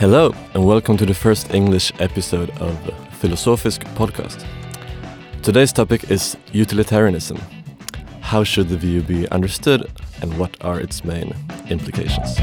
Hello, and welcome to the first English episode of Filosofisk Podcast. Today's topic is utilitarianism. How should the view be understood, and what are its main implications?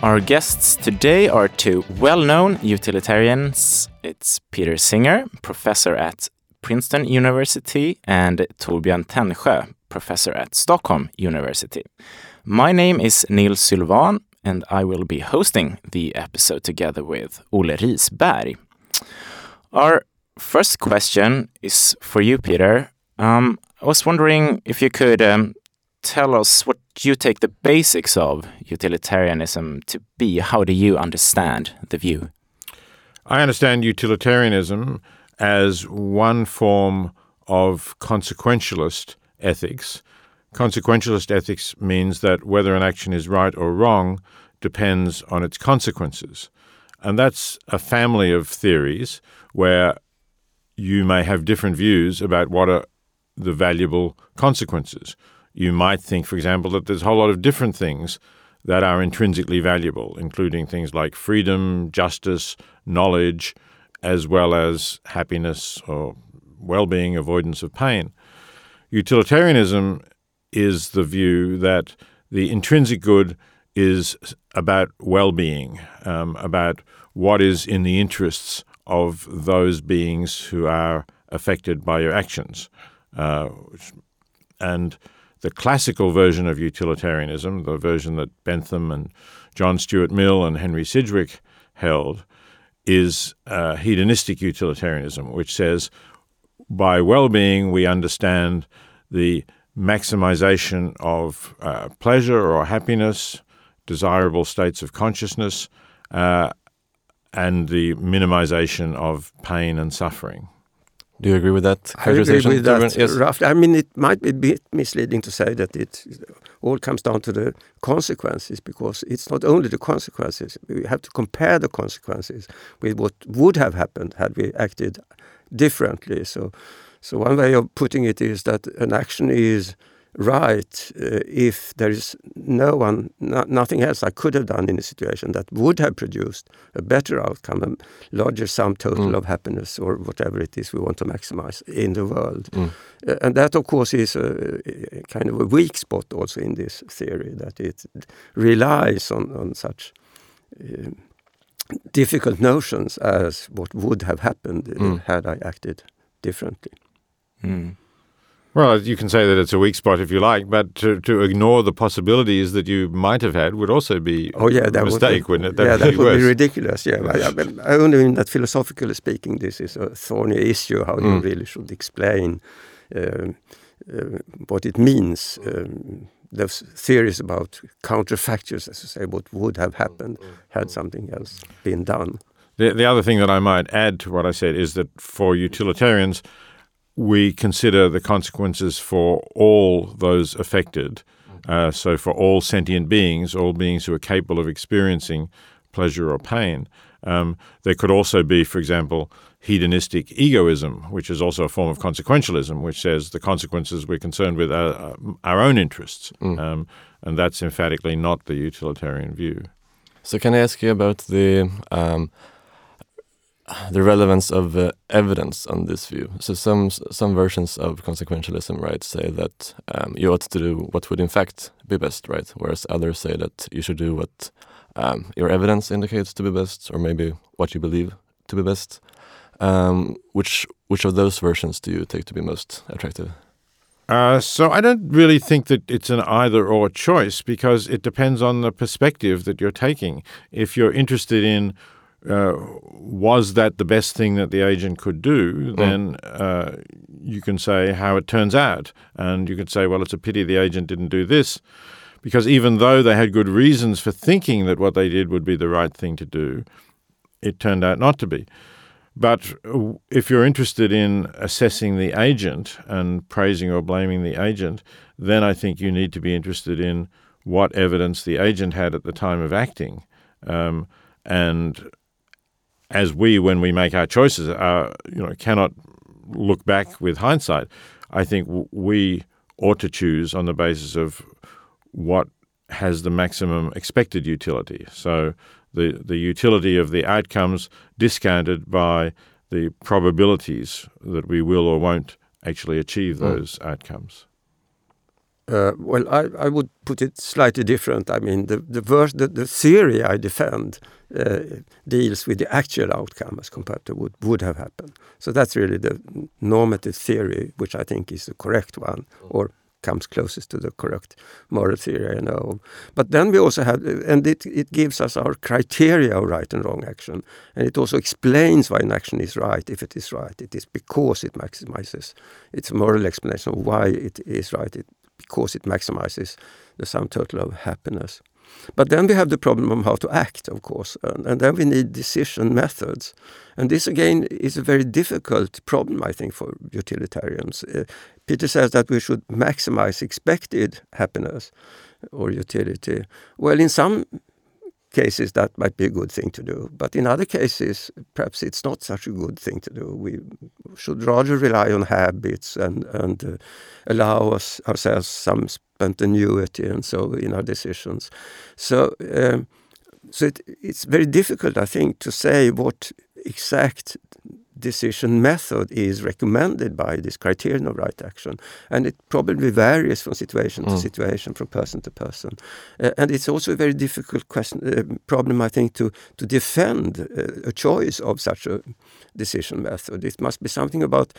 Our guests today are two well known utilitarians. It's Peter Singer, professor at Princeton University, and Torbjörn Tännsjö, professor at Stockholm University. My name is Neil Sylvan, and I will be hosting the episode together with Ole Risberg. Our first question is for you, Peter. Um, I was wondering if you could um, tell us what you take the basics of utilitarianism to be. How do you understand the view? I understand utilitarianism as one form of consequentialist ethics. Consequentialist ethics means that whether an action is right or wrong depends on its consequences. And that's a family of theories where you may have different views about what are the valuable consequences. You might think, for example, that there's a whole lot of different things that are intrinsically valuable, including things like freedom, justice, knowledge, as well as happiness or well being, avoidance of pain. Utilitarianism is the view that the intrinsic good is about well being, um, about what is in the interests of those beings who are affected by your actions. Uh, and the classical version of utilitarianism, the version that Bentham and John Stuart Mill and Henry Sidgwick held, is uh, hedonistic utilitarianism, which says by well being we understand the maximization of uh, pleasure or happiness, desirable states of consciousness, uh, and the minimization of pain and suffering. Do you agree with that I agree with that Yes. roughly. I mean, it might be a bit misleading to say that it all comes down to the consequences because it's not only the consequences. We have to compare the consequences with what would have happened had we acted differently. So, so one way of putting it is that an action is right uh, if there is no one, no, nothing else I could have done in a situation that would have produced a better outcome, a larger sum total Mm. of happiness or whatever it is we want to maximize in the world. Mm. Uh, and that, of course, is a, a kind of a weak spot also in this theory that it relies on, on such uh, difficult notions as what would have happened Mm. had I acted differently. Mm. Well, you can say that it's a weak spot if you like, but to, to ignore the possibilities that you might have had would also be Oh yeah, a that mistake, would, wouldn't it? yeah, That'd that would worse. be ridiculous. Yeah, I, I, I only mean that philosophically speaking, this is a thorny issue. How you Mm. really should explain um, uh, what it means. Um, those theories about counterfactors, as I say, what would have happened had something else been done. The, the other thing that I might add to what I said is that for utilitarians, we consider the consequences for all those affected. Uh, so, for all sentient beings, all beings who are capable of experiencing pleasure or pain. Um, there could also be, for example, hedonistic egoism, which is also a form of consequentialism, which says the consequences we're concerned with are uh, our own interests. Mm. Um, and that's emphatically not the utilitarian view. So, can I ask you about the um, the relevance of uh, evidence on this view? So, some some versions of consequentialism, right, say that um, you ought to do what would in fact be best, right, whereas others say that you should do what um, your evidence indicates to be best, or maybe what you believe to be best. Um, which which of those versions do you take to be most attractive? Uh, so I don't really think that it's an either or choice because it depends on the perspective that you're taking. If you're interested in uh, was that the best thing that the agent could do, then uh, you can say how it turns out. And you could say, well, it's a pity the agent didn't do this. Because even though they had good reasons for thinking that what they did would be the right thing to do, it turned out not to be. But if you're interested in assessing the agent and praising or blaming the agent, then I think you need to be interested in what evidence the agent had at the time of acting. Um, and as we, when we make our choices, are, you know, cannot look back with hindsight, I think we ought to choose on the basis of what has the maximum expected utility. So the, the utility of the outcomes discounted by the probabilities that we will or won't actually achieve Mm. those outcomes. Uh, well, I, I would put it slightly different. I mean, the the, verse, the, the theory I defend uh, deals with the actual outcome as compared to what would have happened. So that's really the normative theory, which I think is the correct one, or comes closest to the correct moral theory I know. But then we also have, and it, it gives us our criteria of right and wrong action, and it also explains why an action is right if it is right. It is because it maximizes. It's moral explanation of why it is right. It, because it maximizes the sum total of happiness. But then we have the problem of how to act, of course, and, and, then we need decision methods. And this again is a very difficult problem, I think, for utilitarians. Uh, Peter says that we should maximize expected happiness or utility. Well, in some cases that might be a good thing to do, but in other cases, perhaps it's not such a good thing to do. We should rather rely on habits and and uh, allow us ourselves some spontaneity and so in our decisions. So. Um, so it, it's very difficult, I think, to say what exact decision method is recommended by this criterion of right action. And it probably varies from situation Mm. to situation, from person to person. Uh, and it's also a very difficult question, uh, problem, I think, to, to defend uh, a choice of such a decision method. It must be something about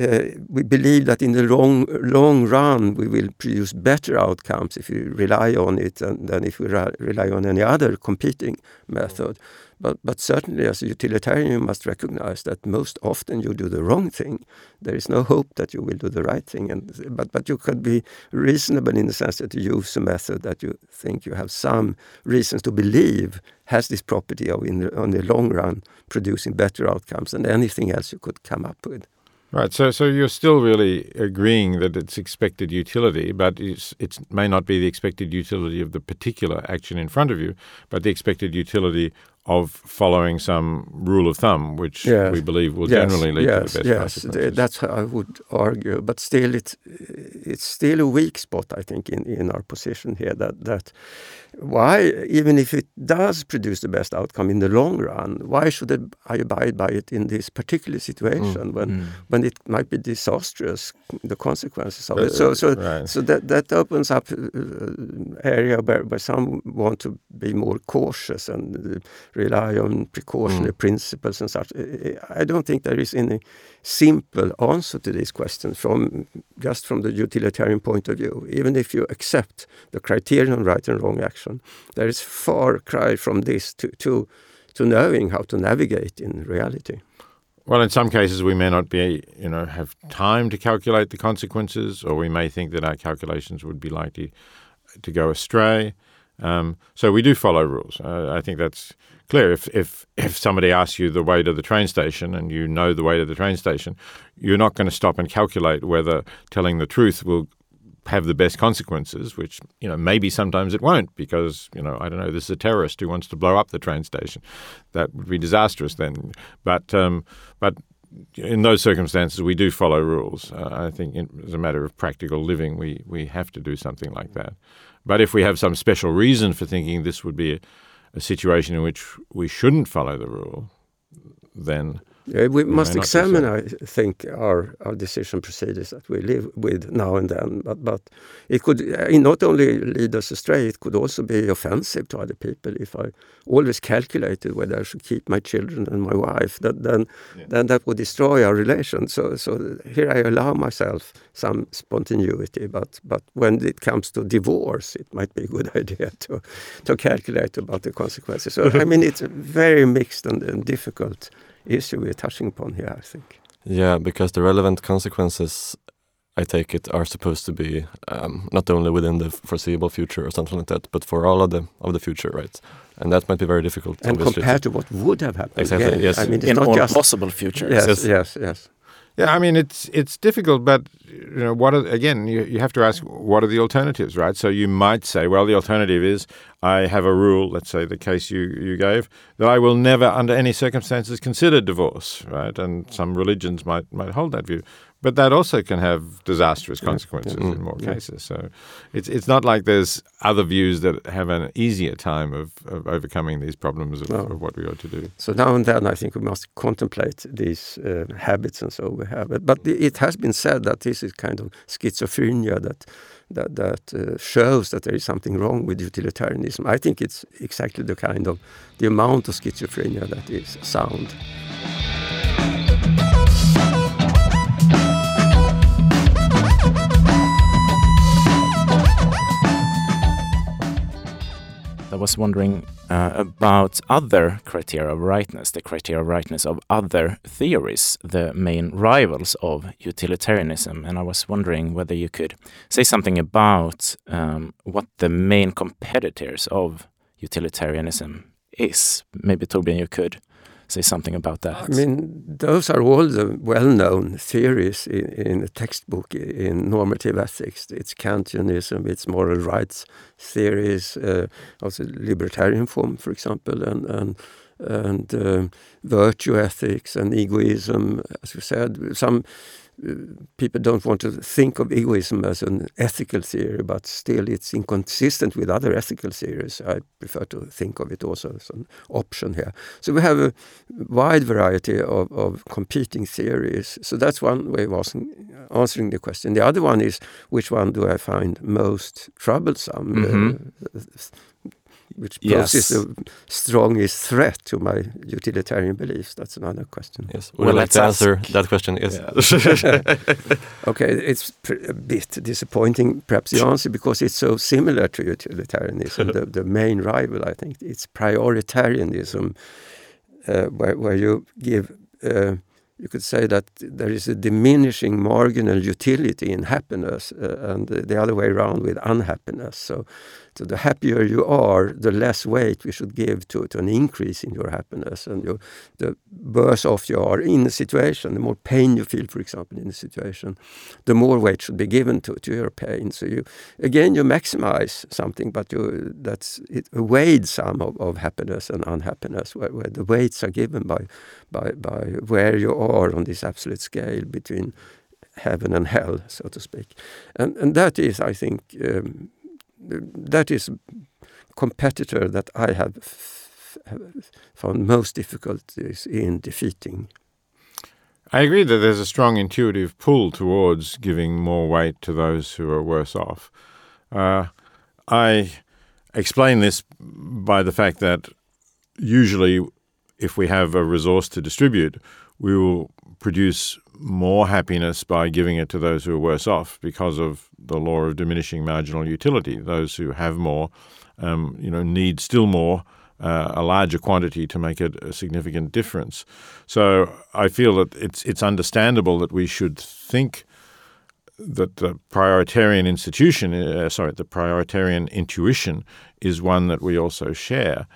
uh, we believe that in the long long run we will produce better outcomes if we rely on it than, than if we rely on any other competing method. But, but certainly, as a utilitarian, you must recognize that most often you do the wrong thing. There is no hope that you will do the right thing. And, but, but you could be reasonable in the sense that you use a method that you think you have some reasons to believe has this property of, in the, on the long run, producing better outcomes than anything else you could come up with. Right. So, so you're still really agreeing that it's expected utility, but it's, it may not be the expected utility of the particular action in front of you, but the expected utility of following some rule of thumb, which Yes. we believe will Yes, generally lead yes, to the best yes, that's how I would argue. But still, it it's still a weak spot, I think, in, in our position here. That that why, even if it does produce the best outcome in the long run, why should I abide by it in this particular situation when Mm. when it might be disastrous, the consequences of Uh, it? So so right. so that that opens up uh, area where, where some want to be more cautious and uh, rely on precautionary mm. principles and such. I- don't think there is any simple answer to these questions from just from the utilitarian point of view. Even if you accept the criterion of right and wrong action, there is far cry from this to to to knowing how to navigate in reality. Well, in some cases, we may not be, you know, have time to calculate the consequences, or we may think that our calculations would be likely to go astray. Um, so we do follow rules. Uh, I think that's clear. If if if somebody asks you the way to the train station and you know the way to the train station, you're not going to stop and calculate whether telling the truth will have the best consequences, which you know maybe sometimes it won't because you know I don't know this is a terrorist who wants to blow up the train station, that would be disastrous then. But um, but in those circumstances we do follow rules. Uh, I think in, as a matter of practical living we we have to do something like that. But if we have some special reason for thinking this would be a, a situation in which we shouldn't follow the rule, then Yeah, we must examine. I think, our, our decision procedures that we live with now and then. But, but it could uh, not only lead us astray, it could also be offensive to other people. If I always calculated whether I should keep my children and my wife, that, then then that would destroy our relation. So, so here I allow myself some spontaneity. But, but when it comes to divorce, it might be a good idea to, to calculate about the consequences. So, I mean, it's very mixed and, and difficult issue we're touching upon here, I think. Yeah, because the relevant consequences, I take it, are supposed to be um, not only within the foreseeable future or something like that, but for all of the of the future, right? And that might be very difficult. And obviously, compared to what would have happened. Exactly, again. yes. I mean, it's In not all just possible futures. yes, Yes. yes, yes. Yeah, I mean it's it's difficult, but you know what? Are, again, you you have to ask what are the alternatives, right? So you might say, well, the alternative is I have a rule. Let's say the case you you gave that I will never, under any circumstances, consider divorce, right? And some religions might might hold that view. But that also can have disastrous consequences yeah, yeah, in more yeah. cases. So it's it's not like there's other views that have an easier time of, of overcoming these problems of, no. of, what we ought to do. So now and then, I think we must contemplate these uh, habits and so we have it. But it has been said that this is kind of schizophrenia that that that uh, shows that there is something wrong with utilitarianism. I think it's exactly the kind of the amount of schizophrenia that is sound. Was wondering uh, about other criteria of rightness, the criteria of rightness of other theories, the main rivals of utilitarianism. And I was wondering whether you could say something about um, what the main competitors of utilitarianism is. Maybe Torbjörn, you could say something about that? I mean, those are all the well-known theories in, in the textbook in normative ethics. It's Kantianism, it's moral rights theories, uh, also libertarian form, for example, and and and uh, virtue ethics and egoism, as you said. Some people don't want to think of egoism as an ethical theory, but still it's inconsistent with other ethical theories. I prefer to think of it also as an option here. So we have a wide variety of, of competing theories. So that's one way of asking, answering the question. The other one is which one do I find most troublesome? Mm -hmm. uh, which poses yes. the strongest threat to my utilitarian beliefs? That's another question. Yes, would well, you like to answer that question? Yes. Yeah. okay, it's a bit disappointing, perhaps the answer, because it's so similar to utilitarianism. the, the main rival, I think, it's prioritarianism, uh, where where you give. Uh, you could say that there is a diminishing marginal utility in happiness uh, and the other way around with unhappiness. So so the happier you are, the less weight we should give to, to an increase in your happiness. And the worse off you are in a situation, the more pain you feel, for example, in a situation, the more weight should be given to, to your pain. So you again you maximize something, but you that's it weighs some of, of happiness and unhappiness, where, where the weights are given by by by where you are on this absolute scale between heaven and hell, so to speak. And and that is, I think. Um, that is competitor that I have found most difficulties in defeating. I agree that there's a strong intuitive pull towards giving more weight to those who are worse off. Uh, I explain this by the fact that usually, if we have a resource to distribute, we will produce more happiness by giving it to those who are worse off because of the law of diminishing marginal utility. Those who have more, um, you know, need still more, uh, a larger quantity to make it a significant difference. So I feel that it's it's understandable that we should think that the prioritarian institution, uh, sorry, the prioritarian intuition is one that we also share.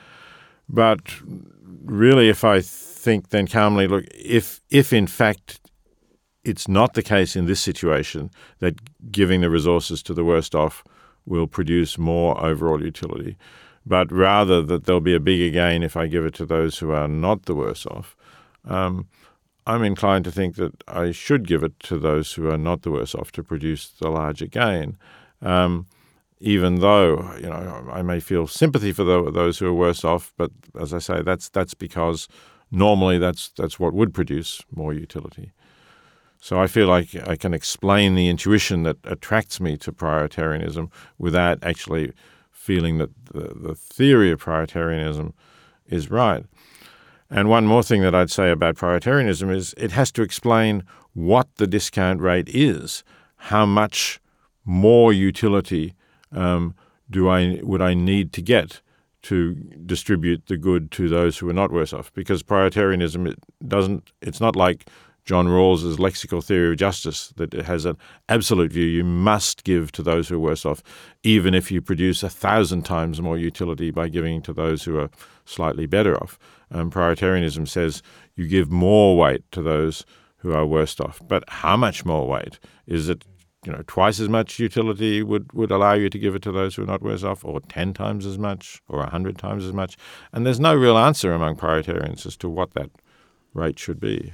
But really, if I think then calmly, look, if if in fact it's not the case in this situation that giving the resources to the worst off will produce more overall utility, but rather that there'll be a bigger gain if I give it to those who are not the worse off. Um, I'm inclined to think that I should give it to those who are not the worse off to produce the larger gain. Um, even though you know I may feel sympathy for the, those who are worse off, but as I say, that's that's because normally that's that's what would produce more utility. So I feel like I can explain the intuition that attracts me to prioritarianism without actually feeling that the, the theory of prioritarianism is right. And one more thing that I'd say about prioritarianism is it has to explain what the discount rate is. How much more utility um, do I would I need to get to distribute the good to those who are not worse off? Because prioritarianism it doesn't. It's not like John Rawls's lexical theory of justice that it has an absolute view you must give to those who are worse off, even if you produce a thousand times more utility by giving to those who are slightly better off. Um, prioritarianism says you give more weight to those who are worst off. But how much more weight? Is it you know twice as much utility would, would allow you to give it to those who are not worse off, or ten times as much, or a hundred times as much? And there's no real answer among prioritarians as to what that rate should be.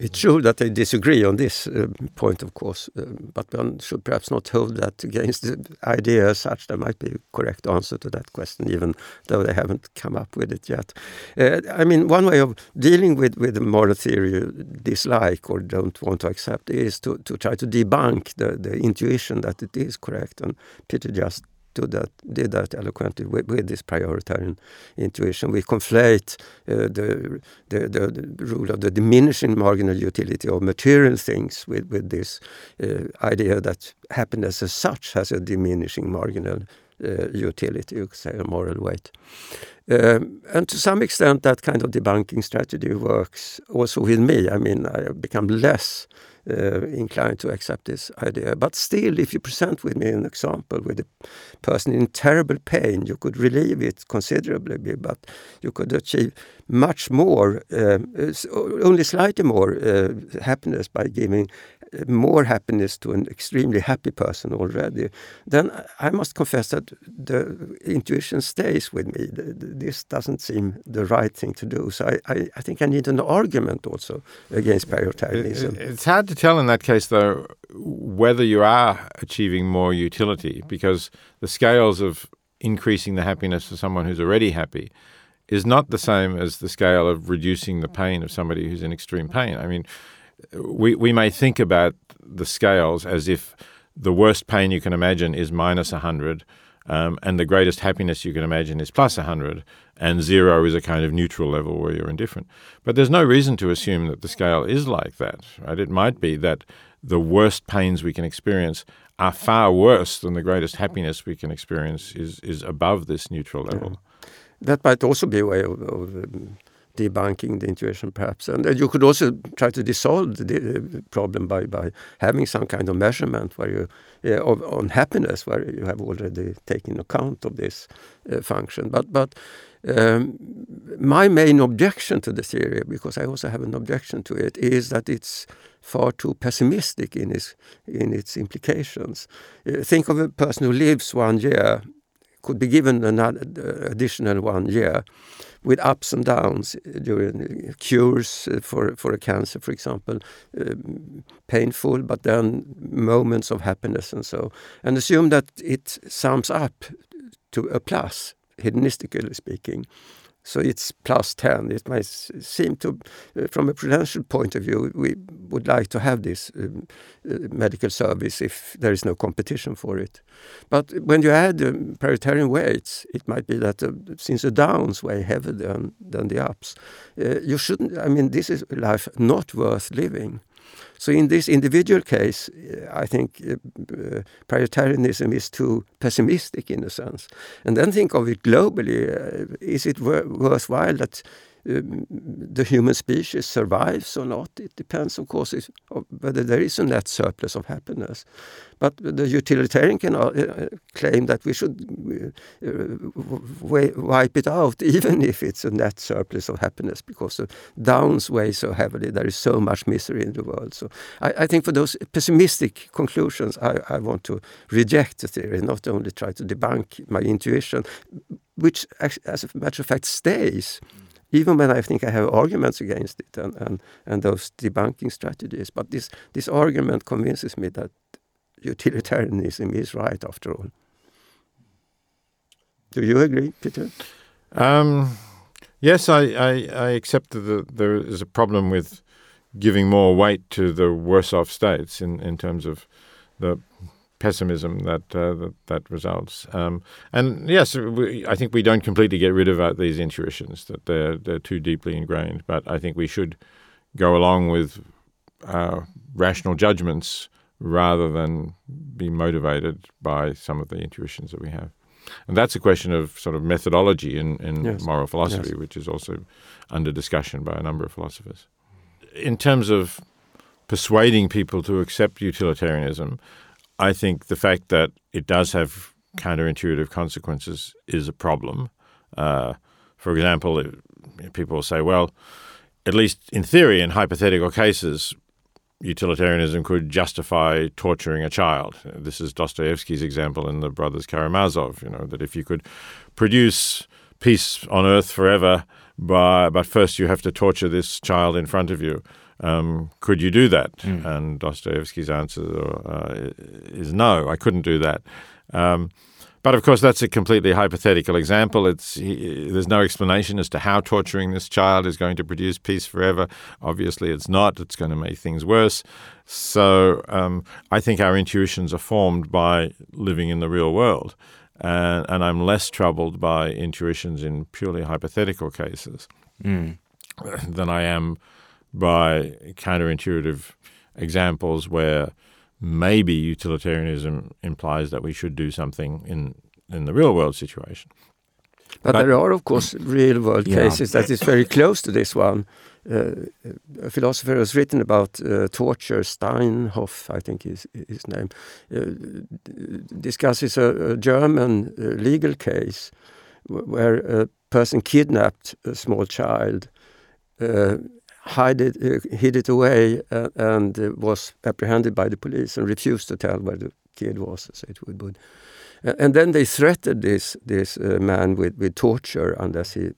It's true that they disagree on this uh, point, of course, uh, but one should perhaps not hold that against the idea as such. There might be a correct answer to that question, even though they haven't come up with it yet. Uh, I mean, one way of dealing with, with the moral theory you dislike or don't want to accept is to, to try to debunk the, the intuition that it is correct. And Peter just that, did that eloquently with, with, this prioritarian intuition. We conflate uh, the, the, the, rule of the diminishing marginal utility of material things with, with this uh, idea that happiness as such has a diminishing marginal uh, utility, you could say, a moral weight. Um, and to some extent, that kind of debunking strategy works also with me. I mean, I have become less uh, inclined to accept this idea. But still, if you present with me an example with a person in terrible pain, you could relieve it considerably, but you could achieve much more, uh, only slightly more uh, happiness by giving more happiness to an extremely happy person already, then I must confess that the intuition stays with me. This doesn't seem the right thing to do. So I, I, I think I need an argument also against prioritarianism. It's hard to tell in that case, though, whether you are achieving more utility because the scales of increasing the happiness of someone who's already happy is not the same as the scale of reducing the pain of somebody who's in extreme pain. I mean, we, we may think about the scales as if the worst pain you can imagine is minus 100, um, and the greatest happiness you can imagine is plus 100, and zero is a kind of neutral level where you're indifferent. But there's no reason to assume that the scale is like that. Right? It might be that the worst pains we can experience are far worse than the greatest happiness we can experience is, is above this neutral level. Yeah. That might also be a way of, of um, debunking the intuition, perhaps. And you could also try to dissolve the problem by, by having some kind of measurement where you uh, of, on happiness, where you have already taken account of this uh, function. But but um, my main objection to the theory, because I also have an objection to it, is that it's far too pessimistic in its in its implications. Uh, think of a person who lives one year, could be given another additional one year with ups and downs during cures for for a cancer, for example, um, painful, but then moments of happiness and so. And assume that it sums up to a plus, hedonistically speaking. So it's plus 10. It might seem to, uh, from a prudential point of view, we would like to have this um, uh, medical service if there is no competition for it. But when you add um, prioritarian weights, it might be that uh, since the downs weigh heavier than, than the ups, uh, you shouldn't, I mean, this is life not worth living. So in this individual case, I think uh, uh, prioritarianism is too pessimistic in a sense. And then think of it globally. Uh, is it wor worthwhile that the human species survives or not. It depends, of course, whether there is a net surplus of happiness. But the utilitarian can uh, claim that we should uh, wipe it out, even if it's a net surplus of happiness, because the downs weigh so heavily. There is so much misery in the world. So I, I think for those pessimistic conclusions, I, I want to reject the theory, not only try to debunk my intuition, which, as a matter of fact, stays even when I think I have arguments against it and, and, and those debunking strategies. But this, this argument convinces me that utilitarianism is right after all. Do you agree, Peter? Um, yes, I, I, I, accept that there is a problem with giving more weight to the worse off states in, in terms of the pessimism that uh, that, that, results. Um, and yes, we, I think we don't completely get rid of uh, these intuitions that they're they're too deeply ingrained. But I think we should go along with uh, rational judgments rather than be motivated by some of the intuitions that we have. And that's a question of sort of methodology in, in yes. moral philosophy, yes. which is also under discussion by a number of philosophers. In terms of persuading people to accept utilitarianism, I think the fact that it does have counterintuitive consequences is a problem. Uh, for example, it, people will say, well, at least in theory, in hypothetical cases, utilitarianism could justify torturing a child. This is Dostoevsky's example in the Brothers Karamazov. You know that if you could produce peace on earth forever, but first you have to torture this child in front of you. Um, could you do that? Mm. And Dostoevsky's answer uh, is no, I couldn't do that. Um, but of course, that's a completely hypothetical example. It's he, there's no explanation as to how torturing this child is going to produce peace forever. Obviously, it's not. It's going to make things worse. So um, I think our intuitions are formed by living in the real world, and, and I'm less troubled by intuitions in purely hypothetical cases mm. than I am by counterintuitive examples where maybe utilitarianism implies that we should do something in in the real world situation. But, but there are, of course, real world yeah. cases that is very close to this one. Uh, a philosopher has written about uh, torture, Steinhoff, I think is his name, uh, discusses a, a German uh, legal case where a person kidnapped a small child uh, hide it, uh, hid it away uh, and uh, was apprehended by the police and refused to tell where the kid was, so it would. would. and then they threatened this this uh, man with, with torture unless he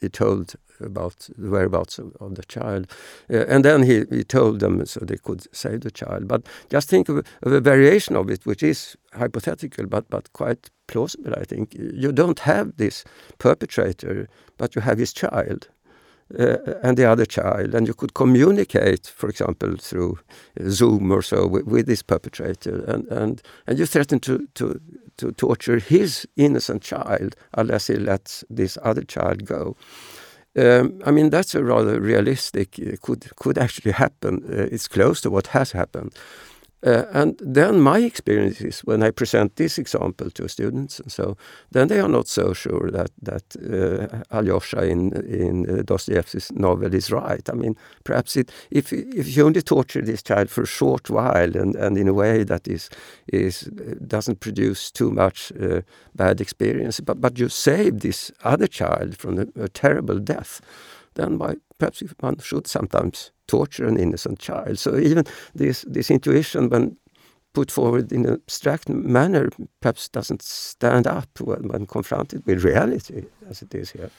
he told about the whereabouts of, of the child. Uh, and then he, he told them so they could save the child. But just think of, of, a variation of it, which is hypothetical but, but quite plausible, I think. You don't have this perpetrator, but you have his child uh, and the other child, and you could communicate, for example, through Zoom or so with, with this perpetrator, and, and, and you threaten to, to, to torture his innocent child unless he lets this other child go. Um, I mean, that's a rather realistic, uh, could, could actually happen. Uh, it's close to what has happened. Uh, and then my experience is when I present this example to students, and so then they are not so sure that that uh, Alyosha in in uh, Dostoevsky's novel is right. I mean, perhaps it if if you only torture this child for a short while and, and in a way that is is doesn't produce too much uh, bad experience, but but you save this other child from a, a terrible death, then why perhaps one should sometimes torture an innocent child. So even this this intuition, when put forward in an abstract manner, perhaps doesn't stand up when, when confronted with reality, as it is here.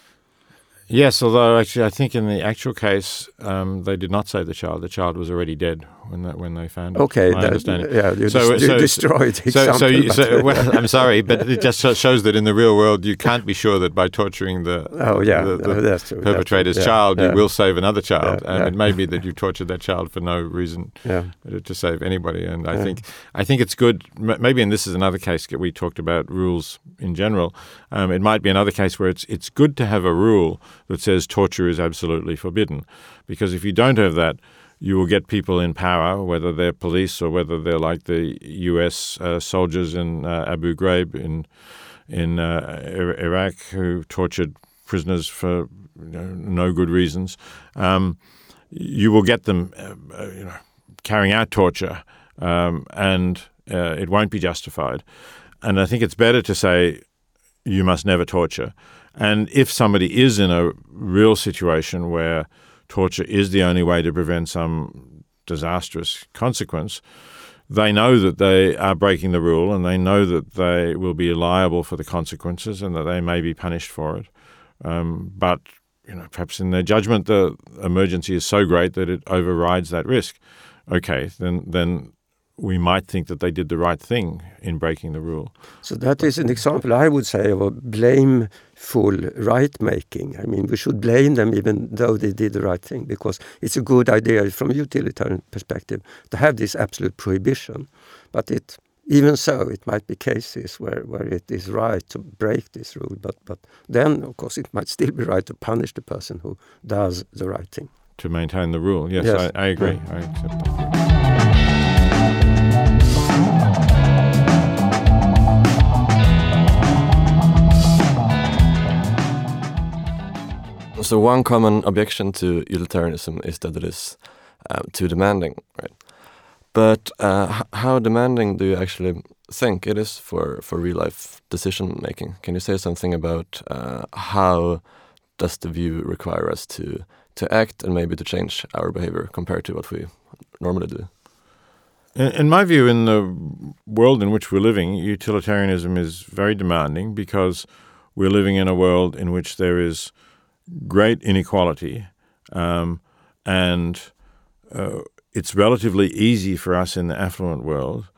Yes, although actually, I think in the actual case, um, they did not save the child. The child was already dead when that, when they found it. Okay, my that, understanding. Yeah, you, so, so, destroyed. So, so, you, so well, I'm sorry, but it just shows that in the real world, you can't be sure that by torturing the oh yeah the, the that's true. perpetrator's that's true. child, yeah, you will save another child, yeah, and yeah. it may be that you tortured that child for no reason to save anybody. And I think I think it's good. Maybe, and this is another case that we talked about rules in general. Um, it might be another case where it's it's good to have a rule that says torture is absolutely forbidden. Because if you don't have that, you will get people in power, whether they're police or whether they're like the U.S. Uh, soldiers in uh, Abu Ghraib in in uh, Iraq who tortured prisoners for you know, no good reasons. Um, you will get them, uh, uh, you know, carrying out torture, um, and it won't be justified. And I think it's better to say you must never torture and if somebody is in a real situation where torture is the only way to prevent some disastrous consequence, they know that they are breaking the rule and they know that they will be liable for the consequences and that they may be punished for it. Um, but you know, perhaps in their judgment, the emergency is so great that it overrides that risk. Okay, then then we might think that they did the right thing in breaking the rule. So that is an example, I would say, of a blameful right making. I mean, we should blame them even though they did the right thing, because it's a good idea from a utilitarian perspective to have this absolute prohibition. But it, even so, it might be cases where, where it is right to break this rule. But, but then, of course, it might still be right to punish the person who does the right thing. To maintain the rule, yes, yes. I, I, agree. I accept that. So one common objection to utilitarianism is that it is um, too demanding, right? But uh, how demanding do you actually think it is for, for real life decision making? Can you say something about uh, how does the view require us to to act and maybe to change our behavior compared to what we normally do. In, in my view, in the world in which we're living, utilitarianism is very demanding because we're living in a world in which there is great inequality, um, and uh, it's relatively easy for us in the affluent world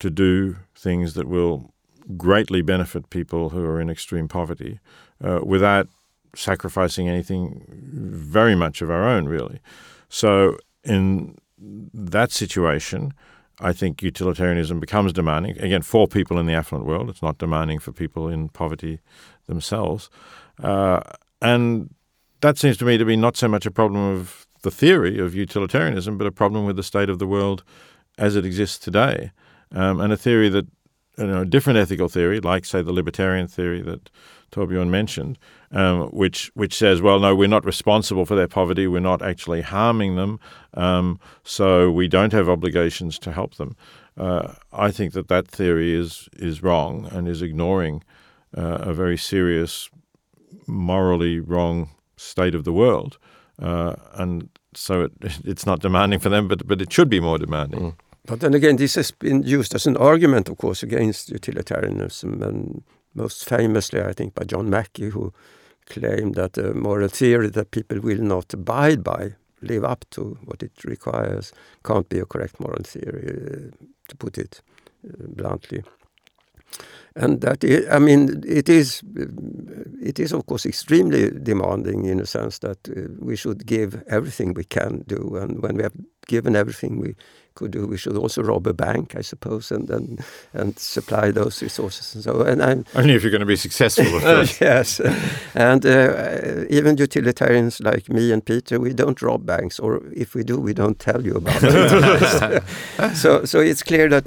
to do things that will greatly benefit people who are in extreme poverty uh, without sacrificing anything very much of our own, really. So, in that situation, I think utilitarianism becomes demanding. Again, for people in the affluent world, it's not demanding for people in poverty themselves. Uh, and that seems to me to be not so much a problem of the theory of utilitarianism, but a problem with the state of the world as it exists today. Um, and a theory that, you know, a different ethical theory, like, say, the libertarian theory that Torbjörn mentioned, um, which which says, well, no, we're not responsible for their poverty. We're not actually harming them, um, so we don't have obligations to help them. Uh, I think that that theory is is wrong and is ignoring uh, a very serious, morally wrong state of the world, uh, and so it, it's not demanding for them, but but it should be more demanding. Mm. But then again, this has been used as an argument, of course, against utilitarianism and most famously, I think, by John Mackie, who claimed that the moral theory that people will not abide by, live up to what it requires, can't be a correct moral theory, uh, to put it uh, bluntly. And that, I mean, it is, it is of course extremely demanding in a sense that uh, we should give everything we can do, and when we have given everything we could do. We should also rob a bank, I suppose, and and, and supply those resources. And so, and I'm only if you're going to be successful, of course. yes, and uh, even utilitarians like me and Peter, we don't rob banks, or if we do, we don't tell you about it. so, so it's clear that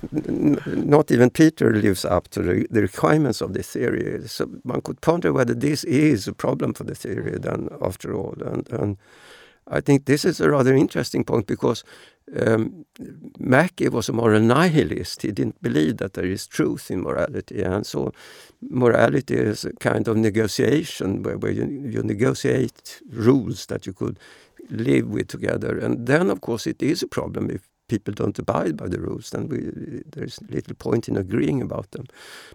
not even Peter lives up to the, the requirements of the theory. So one could ponder whether this is a problem for the theory, then, after all, and. and I think this is a rather interesting point because um, Mackie was a moral nihilist. He didn't believe that there is truth in morality, and so morality is a kind of negotiation where, where you, you negotiate rules that you could live with together. And then, of course, it is a problem if people don't abide by the rules, then we, there's little point in agreeing about them.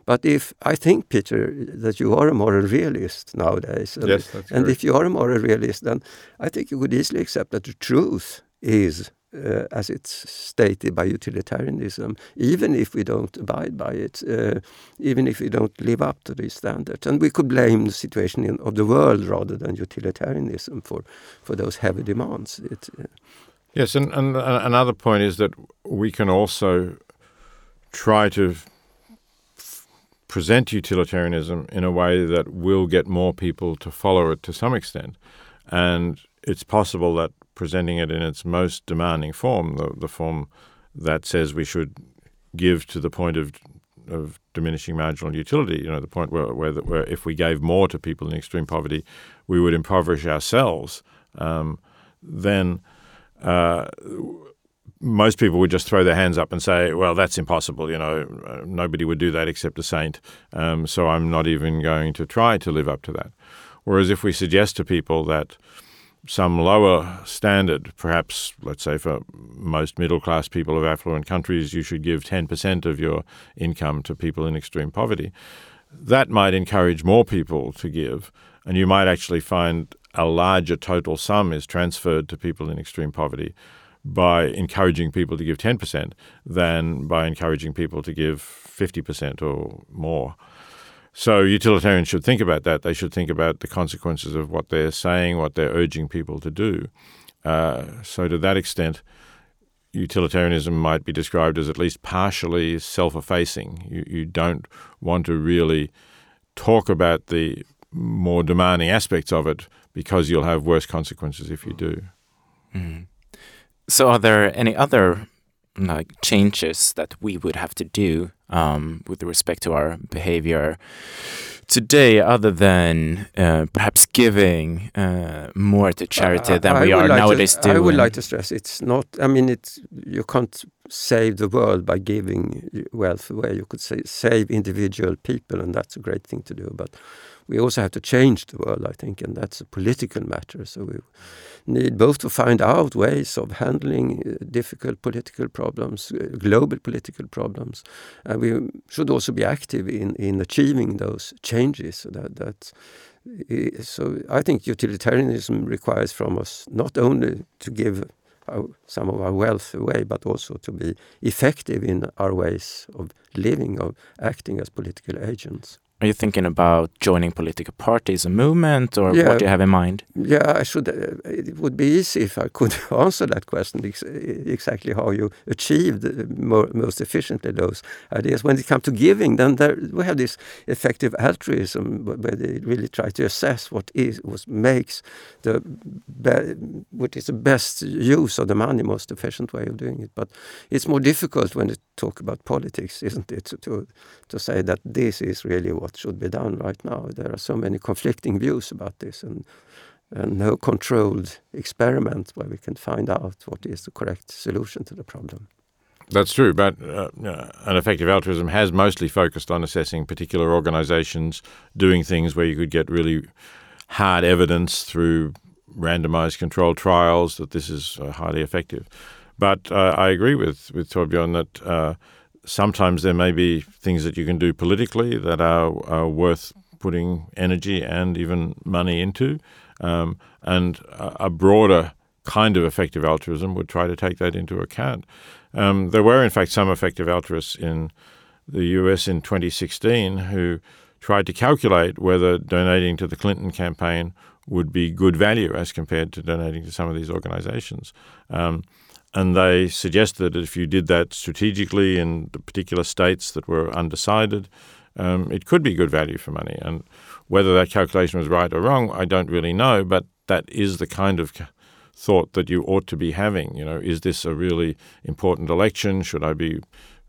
But if I think, Peter, that you are a moral realist nowadays, and, yes, and if you are a moral realist, then I think you could easily accept that the truth is uh, as it's stated by utilitarianism, even if we don't abide by it, uh, even if we don't live up to these standards. And we could blame the situation in, of the world rather than utilitarianism for, for those heavy demands. It, uh, yes, and, and another point is that we can also try to present utilitarianism in a way that will get more people to follow it to some extent. And it's possible that presenting it in its most demanding form, the, the form that says we should give to the point of of diminishing marginal utility. You know, the point where where, where if we gave more to people in extreme poverty, we would impoverish ourselves. Um, then uh, most people would just throw their hands up and say, "Well, that's impossible." You know, nobody would do that except a saint. Um, so I'm not even going to try to live up to that. Whereas if we suggest to people that some lower standard, perhaps, let's say, for most middle class people of affluent countries, you should give 10% of your income to people in extreme poverty. That might encourage more people to give, and you might actually find a larger total sum is transferred to people in extreme poverty by encouraging people to give 10% than by encouraging people to give 50% or more. So utilitarians should think about that. They should think about the consequences of what they're saying, what they're urging people to do. Uh, so to that extent, utilitarianism might be described as at least partially self-effacing. You, you don't want to really talk about the more demanding aspects of it because you'll have worse consequences if you do. Mm. So, are there any other like changes that we would have to do um, with respect to our behavior today, other than uh, perhaps giving uh, more to charity than I we are like nowadays to, doing? I would like to stress it's not. I mean, it's you can't save the world by giving wealth away. You could say save individual people, and that's a great thing to do. But we also have to change the world, I think, and that's a political matter. So we need both to find out ways of handling uh, difficult political problems, uh, global political problems, and we should also be active in, in achieving those changes. That, that so I think utilitarianism requires from us not only to give some of our wealth away, but also to be effective in our ways of living, of acting as political agents. Are you thinking about joining political parties, a movement, or yeah, what do you have in mind? Yeah, I should. Uh, it would be easy if I could answer that question ex exactly how you achieved more, most efficiently those ideas. When it comes to giving, then there, we have this effective altruism where they really try to assess what is what makes the what is the best use of the money, most efficient way of doing it. But it's more difficult when you talk about politics, isn't it, to to, to say that this is really what what should be done right now. There are so many conflicting views about this and, and no controlled experiment where we can find out what is the correct solution to the problem. That's true, but uh, an effective altruism has mostly focused on assessing particular organizations doing things where you could get really hard evidence through randomized controlled trials that this is uh, highly effective. But uh, I agree with, with Torbjörn that uh, sometimes there may be things that you can do politically that are, are worth putting energy and even money into. Um, and a, a, broader kind of effective altruism would try to take that into account. Um, there were, in fact, some effective altruists in the US in 2016 who tried to calculate whether donating to the Clinton campaign would be good value as compared to donating to some of these organizations. Um, and they suggested that if you did that strategically in the particular states that were undecided, um, it could be good value for money. And whether that calculation was right or wrong, I don't really know, but that is the kind of thought that you ought to be having. You know, is this a really important election? Should I be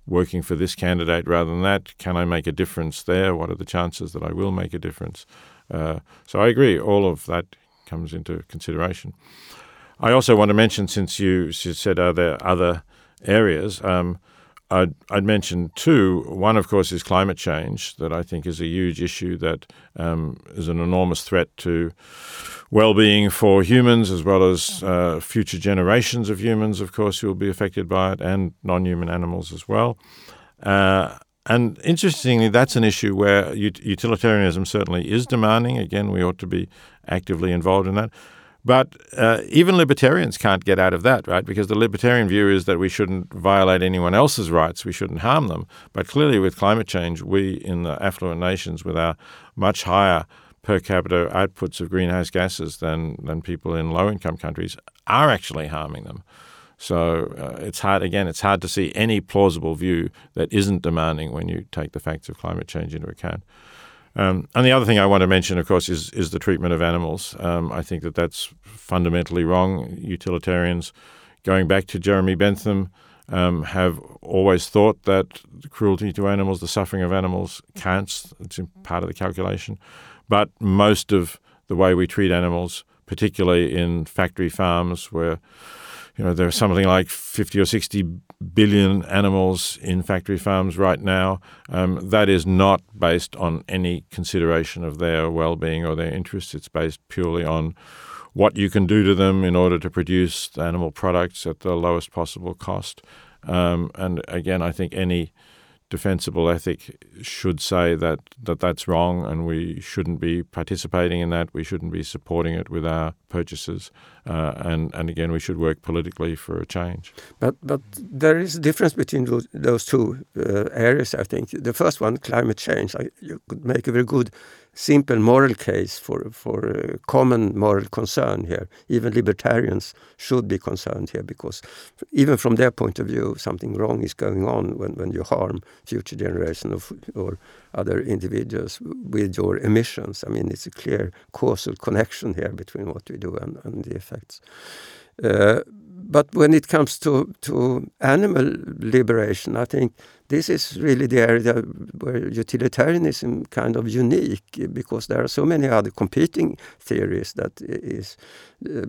working for this candidate rather than that? Can I make a difference there? What are the chances that I will make a difference? Uh, so I agree, all of that comes into consideration. I also want to mention, since you, said are there other areas, um, I'd, I'd mention two. One, of course, is climate change, that I think is a huge issue that um, is an enormous threat to well being for humans as well as uh, future generations of humans, of course, who will be affected by it, and non human animals as well. Uh, and interestingly, that's an issue where utilitarianism certainly is demanding. Again, we ought to be actively involved in that. But uh, even libertarians can't get out of that, right? Because the libertarian view is that we shouldn't violate anyone else's rights, we shouldn't harm them. But clearly, with climate change, we in the affluent nations, with our much higher per capita outputs of greenhouse gases than, than people in low income countries, are actually harming them. So uh, it's hard, again, it's hard to see any plausible view that isn't demanding when you take the facts of climate change into account. Um, and the other thing I want to mention, of course, is is the treatment of animals. Um, I think that that's fundamentally wrong. Utilitarians, going back to Jeremy Bentham, um, have always thought that cruelty to animals, the suffering of animals, counts. It's part of the calculation. But most of the way we treat animals, particularly in factory farms, where you know, there's something like 50 or 60 billion animals in factory farms right now. Um, that is not based on any consideration of their well being or their interests. It's based purely on what you can do to them in order to produce animal products at the lowest possible cost. Um, and again, I think any defensible ethic should say that, that that's wrong and we shouldn't be participating in that. We shouldn't be supporting it with our purchases. Uh, and, and again, we should work politically for a change. But, but there is a difference between those, two uh, areas, I think. The first one, climate change, I, you could make a very good simple moral case for for uh, common moral concern here. Even libertarians should be concerned here because even from their point of view, something wrong is going on when, when you harm future generations or other individuals with your emissions. I mean, it's a clear causal connection here between what we do and, and the effects. Uh, but when it comes to to animal liberation, I think this is really the area where utilitarianism kind of unique because there are so many other competing theories that is uh,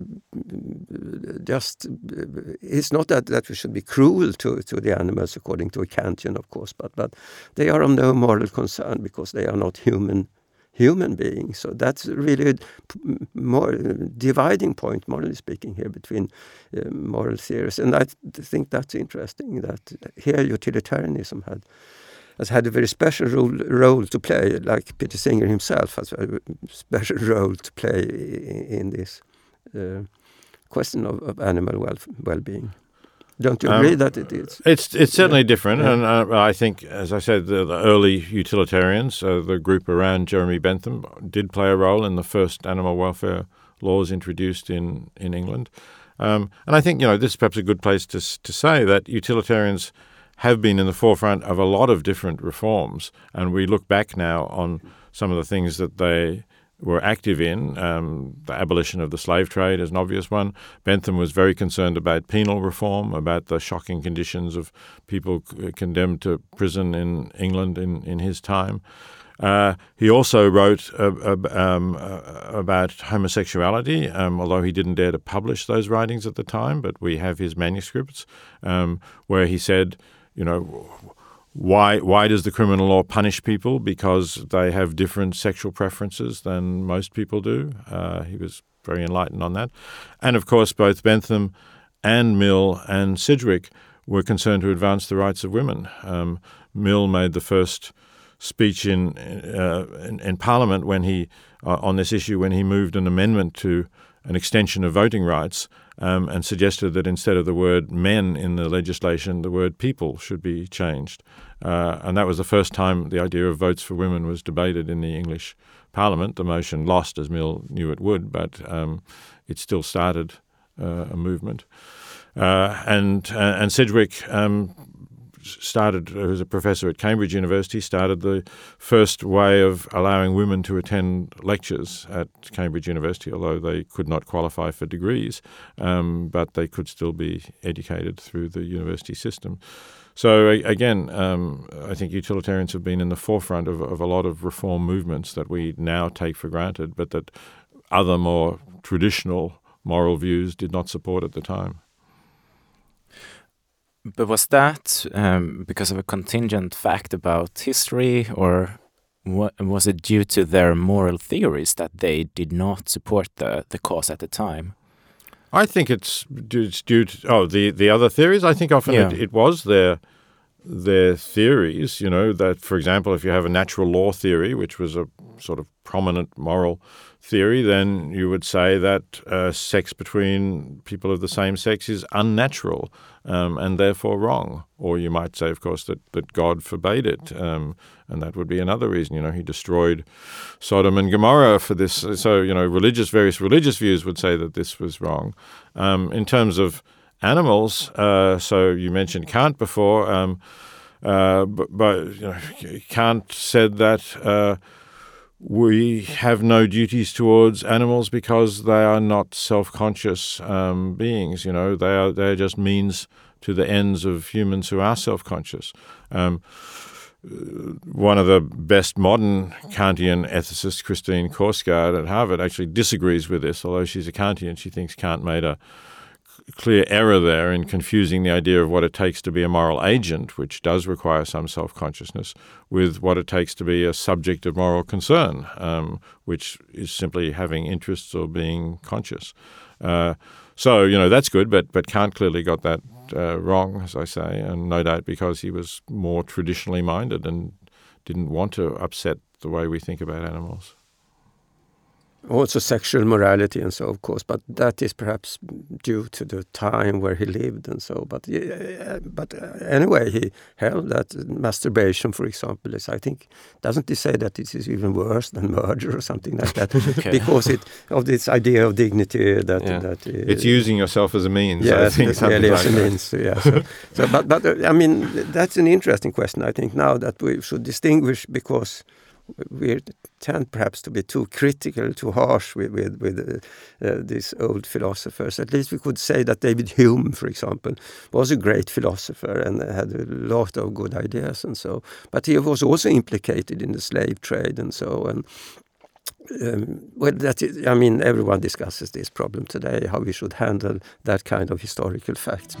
just it's not that, that we should be cruel to, to the animals according to a Kantian of course but but they are of no moral concern because they are not human human beings. So that's really more dividing point, morally speaking, here between uh, moral theories. And I think that's interesting that here utilitarianism had has had a very special role, role to play, like Peter Singer himself has a special role to play in, in this uh, question of, of animal well, well-being. Don't you agree um, that it is? It's it's certainly yeah. different, yeah. and uh, I think, as I said, the, the early utilitarians, uh, the group around Jeremy Bentham, did play a role in the first animal welfare laws introduced in in England. Um, and I think you know this is perhaps a good place to to say that utilitarians have been in the forefront of a lot of different reforms, and we look back now on some of the things that they were active in. Um, the abolition of the slave trade is an obvious one. Bentham was very concerned about penal reform, about the shocking conditions of people condemned to prison in England in, in his time. Uh, he also wrote uh, uh, about homosexuality, um, although he didn't dare to publish those writings at the time, but we have his manuscripts um, where he said, you know, why why does the criminal law punish people because they have different sexual preferences than most people do? Uh, he was very enlightened on that, and of course both Bentham and Mill and Sidgwick were concerned to advance the rights of women. Um, Mill made the first speech in, uh, in, in Parliament when he uh, on this issue when he moved an amendment to an extension of voting rights um, and suggested that instead of the word men in the legislation, the word people should be changed. Uh, and that was the first time the idea of votes for women was debated in the English Parliament. The motion lost, as Mill knew it would, but um, it still started uh, a movement. Uh, and uh, and Sidgwick um, started, who was a professor at Cambridge University, started the first way of allowing women to attend lectures at Cambridge University, although they could not qualify for degrees, um, but they could still be educated through the university system. So again, um, I think utilitarians have been in the forefront of, of a lot of reform movements that we now take for granted, but that other more traditional moral views did not support at the time. But was that um, because of a contingent fact about history, or what, was it due to their moral theories that they did not support the, the cause at the time? I think it's due, it's due to oh the the other theories. I think often yeah. it, it was their their theories. You know that, for example, if you have a natural law theory, which was a sort of prominent moral theory, then you would say that uh, sex between people of the same sex is unnatural um, and therefore wrong. Or you might say, of course, that, that God forbade it, um, and that would be another reason. You know, He destroyed Sodom and Gomorrah for this. So, you know, religious various religious views would say that this was wrong. Um, in terms of animals, uh, so you mentioned Kant before, um, uh, but, but, you know, Kant said that uh, we have no duties towards animals because they are not self-conscious um, beings. You know, they are they are just means to the ends of humans who are self-conscious. Um, one of the best modern Kantian ethicists, Christine Korsgaard at Harvard, actually disagrees with this. Although she's a Kantian, she thinks Kant made a clear error there in confusing the idea of what it takes to be a moral agent, which does require some self consciousness, with what it takes to be a subject of moral concern, um, which is simply having interests or being conscious. Uh, so, you know, that's good, but, but Kant clearly got that uh, wrong, as I say, and no doubt because he was more traditionally minded and didn't want to upset the way we think about animals also sexual morality and so of course but that is perhaps due to the time where he lived and so but yeah, but uh, anyway he held that masturbation for example is i think doesn't he say that this is even worse than murder or something like that okay. because it of this idea of dignity that yeah. that uh, it's using yourself as a means yeah, I think really like as a means yeah so, so but but uh, i mean that's an interesting question i think now that we should distinguish because we tend perhaps to be too critical, too harsh with with, with uh, uh, these old philosophers. At least we could say that David Hume, for example, was a great philosopher and had a lot of good ideas and so. But he was also implicated in the slave trade and so. And um, well, that is, I mean, everyone discusses this problem today, how we should handle that kind of historical fact.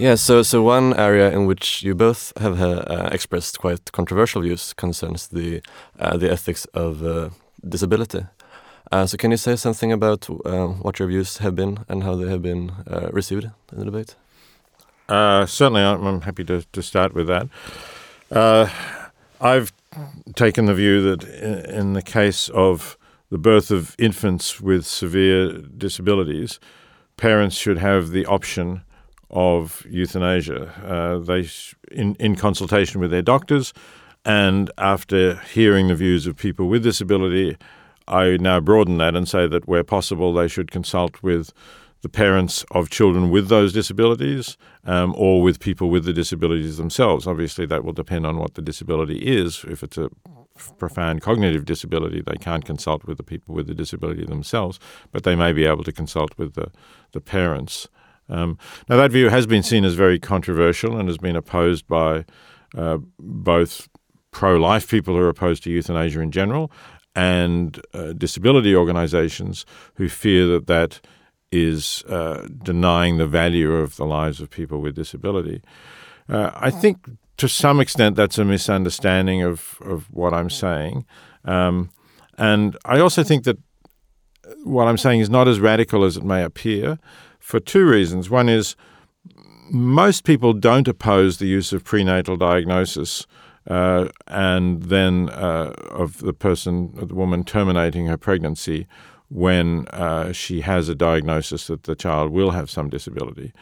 Yeah, so so one area in which you both have uh, expressed quite controversial views concerns the uh, the ethics of uh, disability. Uh, so can you say something about uh, what your views have been and how they have been uh, received in the debate? certainly, I'm happy to, to start with that. I've taken the view that in the case of the birth of infants with severe disabilities, parents should have the option of euthanasia. Uh, they, in, in consultation with their doctors, and after hearing the views of people with disability, I now broaden that and say that where possible, they should consult with the parents of children with those disabilities um, or with people with the disabilities themselves. Obviously, that will depend on what the disability is. If it's a profound cognitive disability, they can't consult with the people with the disability themselves, but they may be able to consult with the, the parents. Um, now, that view has been seen as very controversial and has been opposed by uh, both pro life people who are opposed to euthanasia in general and uh, disability organizations who fear that that is uh, denying the value of the lives of people with disability. Uh, I think to some extent that's a misunderstanding of, of what I'm saying. Um, and I also think that what I'm saying is not as radical as it may appear for two reasons. One is most people don't oppose the use of prenatal diagnosis uh, and then uh, of the person, the woman terminating her pregnancy when uh, she has a diagnosis that the child will have some disability.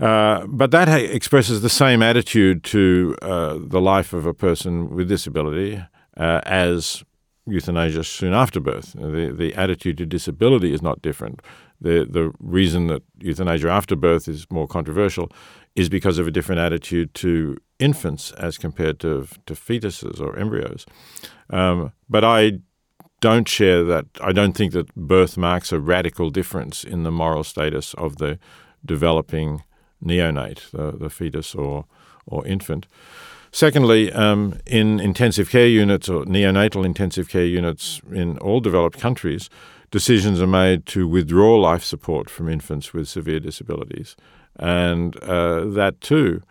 Uh, but that ha- expresses the same attitude to uh, the life of a person with disability uh, as euthanasia soon after birth. The, the attitude to disability is not different the the reason that euthanasia after birth is more controversial is because of a different attitude to infants as compared to to fetuses or embryos. Um, but I don't share that. I don't think that birth marks a radical difference in the moral status of the developing neonate, the, the fetus or or infant. Secondly, um, in intensive care units or neonatal intensive care units in all developed countries, decisions are made to withdraw life support from infants with severe disabilities. And uh, that too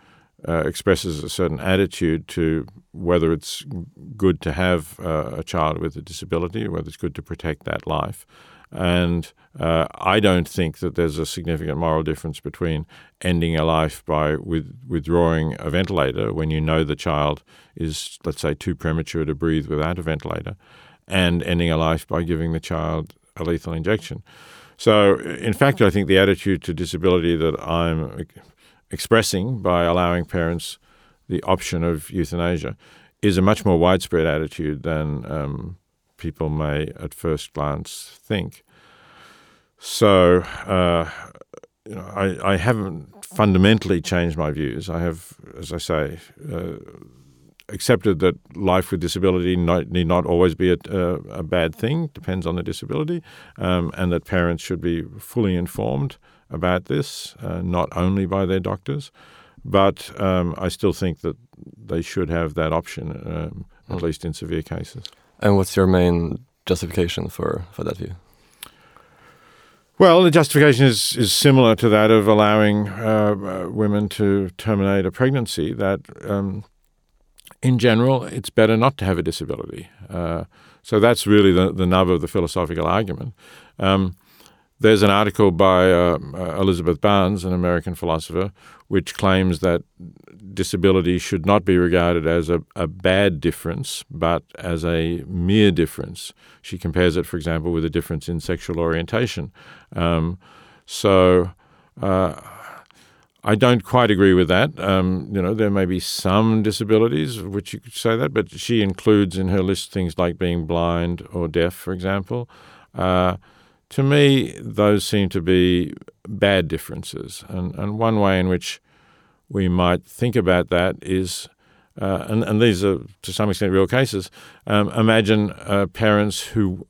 uh, expresses a certain attitude to whether it's good to have uh, a child with a disability, or whether it's good to protect that life. And uh, I don't think that there's a significant moral difference between ending a life by with, withdrawing a ventilator when you know the child is, let's say, too premature to breathe without a ventilator, and ending a life by giving the child a lethal injection. So, in fact, I think the attitude to disability that I'm expressing by allowing parents the option of euthanasia is a much more widespread attitude than um, people may at first glance think. So, uh, you know, I, I haven't fundamentally changed my views. I have, as I say, uh, accepted that life with disability not, need not always be a, a, a, bad thing, depends on the disability, um, and that parents should be fully informed about this, uh, not only by their doctors. But um, I still think that they should have that option, um, at hmm. least in severe cases. And what's your main justification for, for that view? Well, the justification is, is similar to that of allowing uh, uh, women to terminate a pregnancy. That um, in general, it's better not to have a disability. Uh, so that's really the, the nub of the philosophical argument. Um, there's an article by uh, uh, Elizabeth Barnes, an American philosopher, which claims that disability should not be regarded as a, a bad difference, but as a mere difference. She compares it, for example, with a difference in sexual orientation. Um, so uh, I don't quite agree with that. Um, you know, there may be some disabilities which you could say that, but she includes in her list things like being blind or deaf, for example. Uh, to me, those seem to be bad differences. And, and one way in which we might think about that is, uh, and, and these are to some extent real cases, um, imagine uh, parents who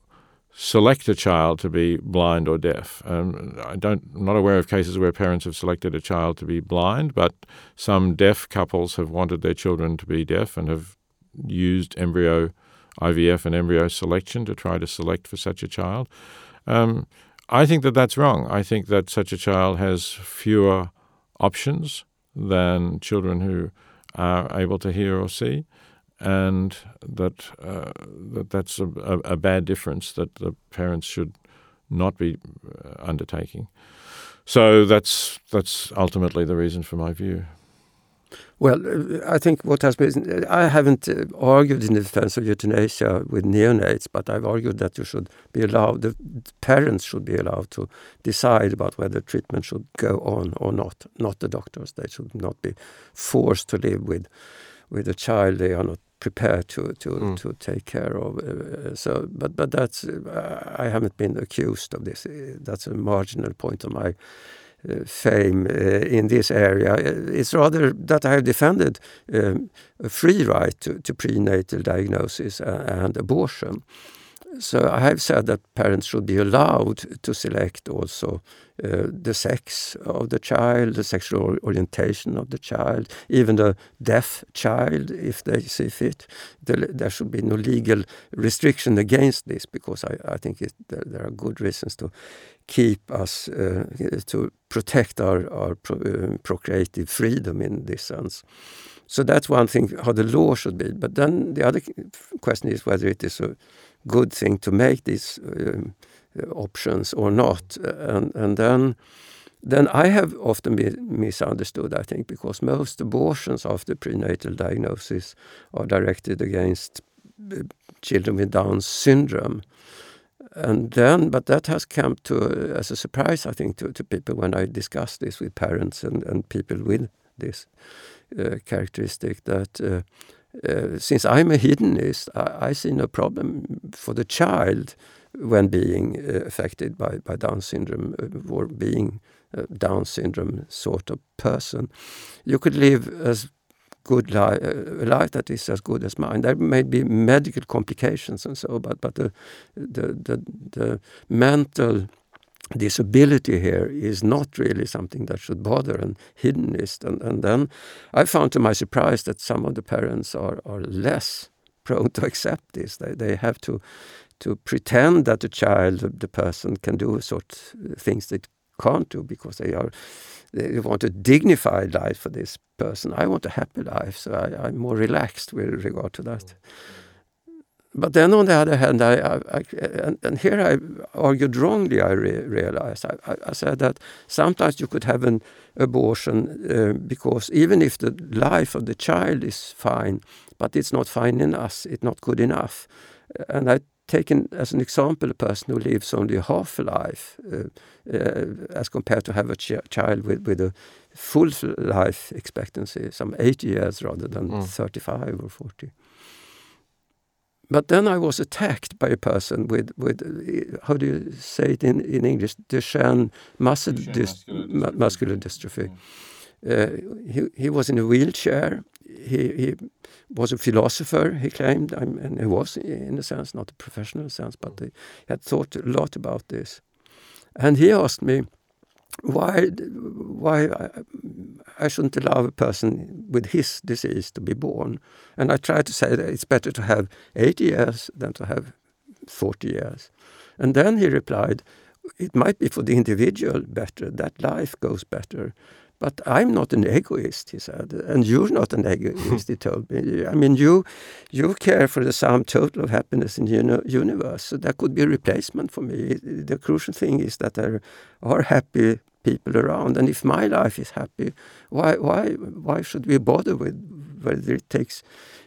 select a child to be blind or deaf. Um, I don't, I'm not aware of cases where parents have selected a child to be blind, but some deaf couples have wanted their children to be deaf and have used embryo IVF and embryo selection to try to select for such a child. Um, I think that that's wrong. I think that such a child has fewer options than children who are able to hear or see and that uh, that that's a, a, a, bad difference that the parents should not be uh, undertaking. So that's that's ultimately the reason for my view. Well, I think what has been, I haven't uh, argued in the defense of euthanasia with neonates, but I've argued that you should be allowed, the parents should be allowed to decide about whether treatment should go on or not, not the doctors. They should not be forced to live with with a child they are not prepared to to, mm. to take care of. Uh, so, but but that's uh, I haven't been accused of this. That's a marginal point of my uh, fame uh, in this area. It's rather that I have defended um, a free right to, to prenatal diagnosis and abortion. So I have said that parents should be allowed to select also uh, the sex of the child, the sexual orientation of the child, even the deaf child, if they see fit. There, there should be no legal restriction against this because I, I think it, there, there, are good reasons to keep us, uh, to protect our, our pro, uh, procreative freedom in this sense. So that's one thing, how the law should be. But then the other question is whether it is a good thing to make these um, options or not. And, and then, then I have often been misunderstood, I think, because most abortions after prenatal diagnosis are directed against uh, children with Down syndrome. And then, but that has come to as a surprise, I think, to, to people when I discuss this with parents and, and people with this uh, characteristic that uh, uh, since I'm a hedonist, I, I, see no problem for the child when being uh, affected by, by Down syndrome uh, or being a Down syndrome sort of person. You could live as good li- uh, a life that is as good as mine. There may be medical complications and so, but but the the the, the mental disability here is not really something that should bother an hedonist. And, and then I found to my surprise that some of the parents are, are less prone to accept this. They, they have to to pretend that the child, the person, can do sort of things they can't do because they are they want a dignified life for this person. I want a happy life, so I, am more relaxed with regard to that. Mm but then on the other hand, I, I, I and, and, here I argued wrongly. I re realized I, I, said that sometimes you could have an abortion uh, because even if the life of the child is fine, but it's not fine in us, it's not good enough. And I taken as an example a person who lives only half a life uh, uh, as compared to have a ch child with, with a full life expectancy, some 80 years rather than mm. 35 or 40. But then I was attacked by a person with, with uh, how do you say it in, in English? Duchenne muscle Duchenne dys muscular, muscular dystrophy. Mm. Uh, he, he was in a wheelchair. He, he was a philosopher, he claimed, and he was, in a sense, not a professional sense, but mm. he had thought a lot about this. And he asked me, why why I, shouldn't allow a person with his disease to be born. And I try to say that it's better to have 80 years than to have 40 years. And then he replied, it might be for the individual better, that life goes better. But I'm not an egoist, he said, and you're not an egoist, he told me. I mean, you you care for the sum total of happiness in the universe, so that could be a replacement for me. The crucial thing is that there are happy people around, and if my life is happy, why why why should we bother with whether it takes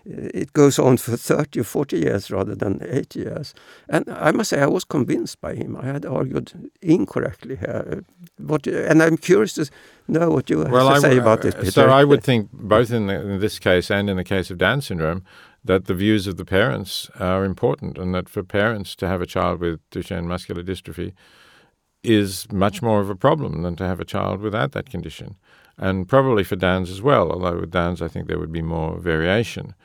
it goes on for 30 or 40 years rather than 80 years. And I must say, I was convinced by him. I had argued incorrectly here. What, and I'm curious to know what you well, have to I, say about this, uh, Peter. So I would think, both in, the, in this case and in the case of Down syndrome, that the views of the parents are important, and that for parents to have a child with Duchenne muscular dystrophy is much more of a problem than to have a child without that condition. And probably for Downs as well, although with Downs I think there would be more variation.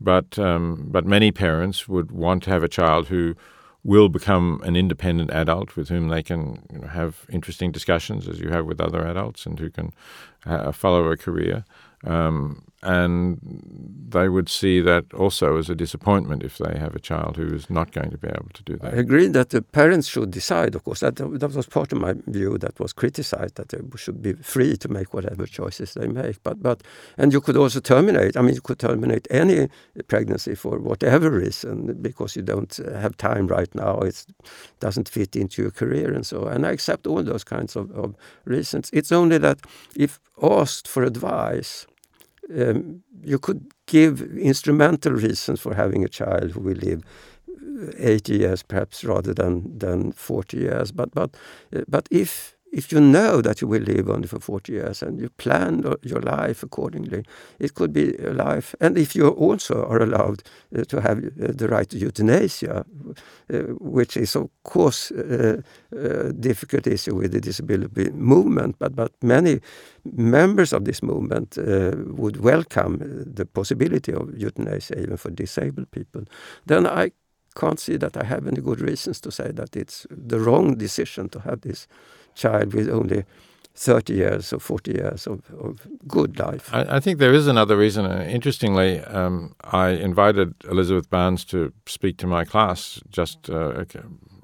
But um, but many parents would want to have a child who will become an independent adult with whom they can you know, have interesting discussions as you have with other adults and who can uh, follow a career. Um, and they would see that also as a disappointment if they have a child who is not going to be able to do that. I agree that the parents should decide, of course. That, that was part of my view that was criticized, that they should be free to make whatever choices they make. But, but And you could also terminate, I mean, you could terminate any pregnancy for whatever reason because you don't have time right now, it doesn't fit into your career and so And I accept all those kinds of, of reasons. It's only that if asked for advice, um, you could give instrumental reasons for having a child who will live 80 years perhaps rather than, than 40 years. But, but, uh, but if if you know that you will live only for 40 years and you plan your life accordingly, it could be a life. And if you also are allowed uh, to have uh, the right to euthanasia, uh, which is of course a difficult issue with the disability movement, but, but many members of this movement uh, would welcome the possibility of euthanasia even for disabled people, then I can't see that I have any good reasons to say that it's the wrong decision to have this child with only 30 years or 40 years of, of good life. I, I, think there is another reason. Uh, interestingly, um, I invited Elizabeth Barnes to speak to my class just uh,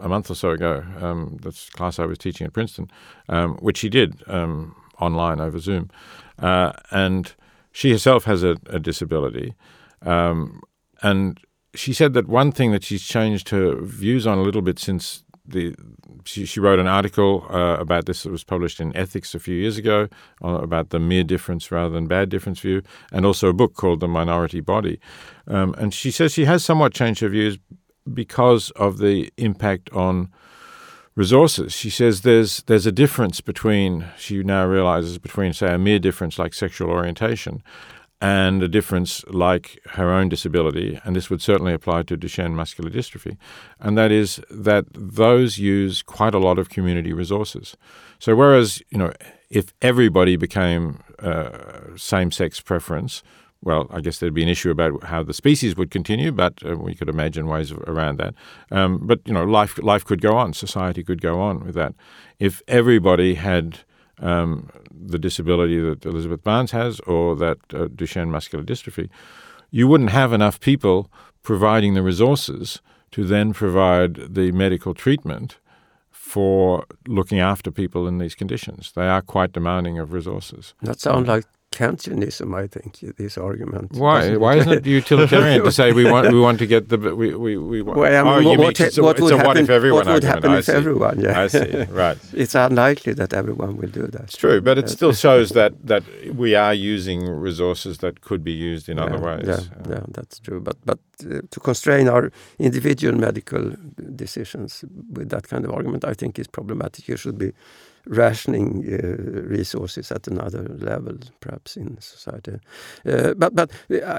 a month or so ago. Um, that's class I was teaching at Princeton, um, which she did um, online over Zoom. Uh, and she herself has a, a disability. Um, and she said that one thing that she's changed her views on a little bit since the she, she wrote an article uh, about this that was published in Ethics a few years ago uh, about the mere difference rather than bad difference view, and also a book called The Minority Body. Um, and she says she has somewhat changed her views because of the impact on resources. She says there's there's a difference between she now realizes between say a mere difference like sexual orientation and a difference like her own disability, and this would certainly apply to Duchenne muscular dystrophy, and that is that those use quite a lot of community resources. So whereas you know if everybody became uh, same-sex preference, well, I guess there'd be an issue about how the species would continue, but uh, we could imagine ways around that. Um, but you know, life life could go on, society could go on with that. If everybody had um, the disability that Elizabeth Barnes has or that uh, Duchenne muscular dystrophy, you wouldn't have enough people providing the resources to then provide the medical treatment for looking after people in these conditions. They are quite demanding of resources. That sounds like Kantianism, I think, this argument. Why? Why isn't it utilitarian to say we want we want to get the we we, we want? Well, I mean, oh, what, what, what, would happen, if everyone what would happen if everyone? Yeah, I see. Right. it's unlikely that everyone will do that. It's true, but it still shows that that we are using resources that could be used in yeah, other ways. Yeah, yeah, that's true. But but uh, to constrain our individual medical decisions with that kind of argument, I think is problematic. You should be rationing uh, resources at another level, perhaps in society. Uh, but but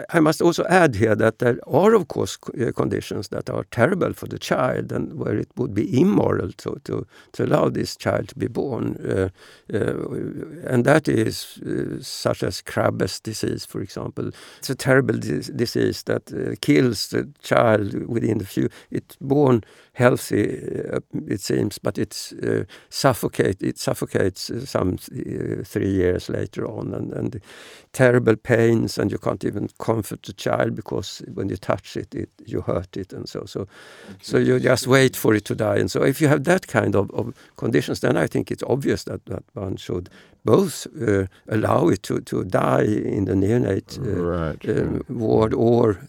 I must also add here that there are, of course, uh, conditions that are terrible for the child and where it would be immoral to, to, to allow this child to be born. Uh, uh, and that is uh, such as Krabbe's disease, for example. It's a terrible disease that kills the child within a few. It's born healthy, uh, it seems, but it's uh, suffocate. It suffocates uh, some three years later on, and, and terrible pains, and you can't even comfort the child because when you touch it, it you hurt it, and so so. So you just wait for it to die, and so if you have that kind of, of conditions, then I think it's obvious that, that one should both uh, allow it to, to die in the neonate uh, right. ward or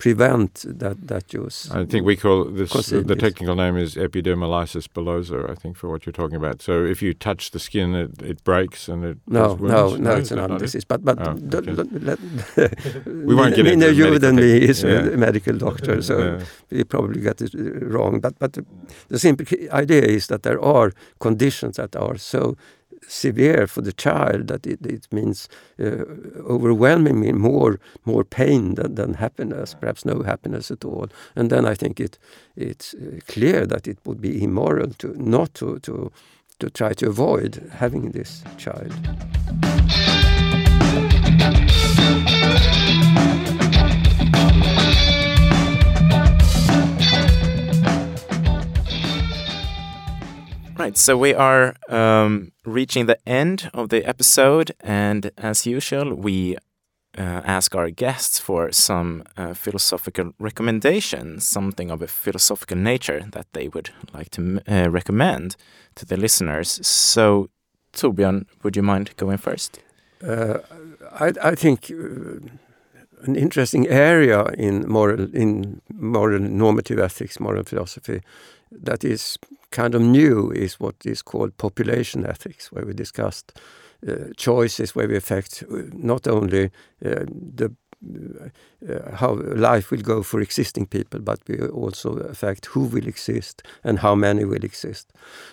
prevent that that use. I think we call this the technical name is epidermolysis bullosa. I think for what you're talking about. So if you touch the skin, it, it breaks and it No, causes no, no, it's another disease. But but Oh, okay. let, We won't get into you than me is yeah. a medical doctor, so Yeah. we probably got it uh, wrong. But but the, the simple idea is that there are conditions that are so severe for the child that it, it means uh, overwhelmingly more more pain than, than happiness, perhaps no happiness at all. And then I think it it's uh, clear that it would be immoral to not to to to try to avoid having this child. Right, so we are um, reaching the end of the episode, and as usual, we uh, ask our guests for some uh, philosophical recommendations, something of a philosophical nature that they would like to uh, recommend to the listeners. So, Torbjörn, would you mind going first? Uh, I, I think uh, an interesting area in moral in moral normative ethics, moral philosophy, that is kind of new is what is called population ethics, where we discussed uh, choices where we affect uh, not only uh, the how life will go for existing people, but we also affect who will exist and how many will exist.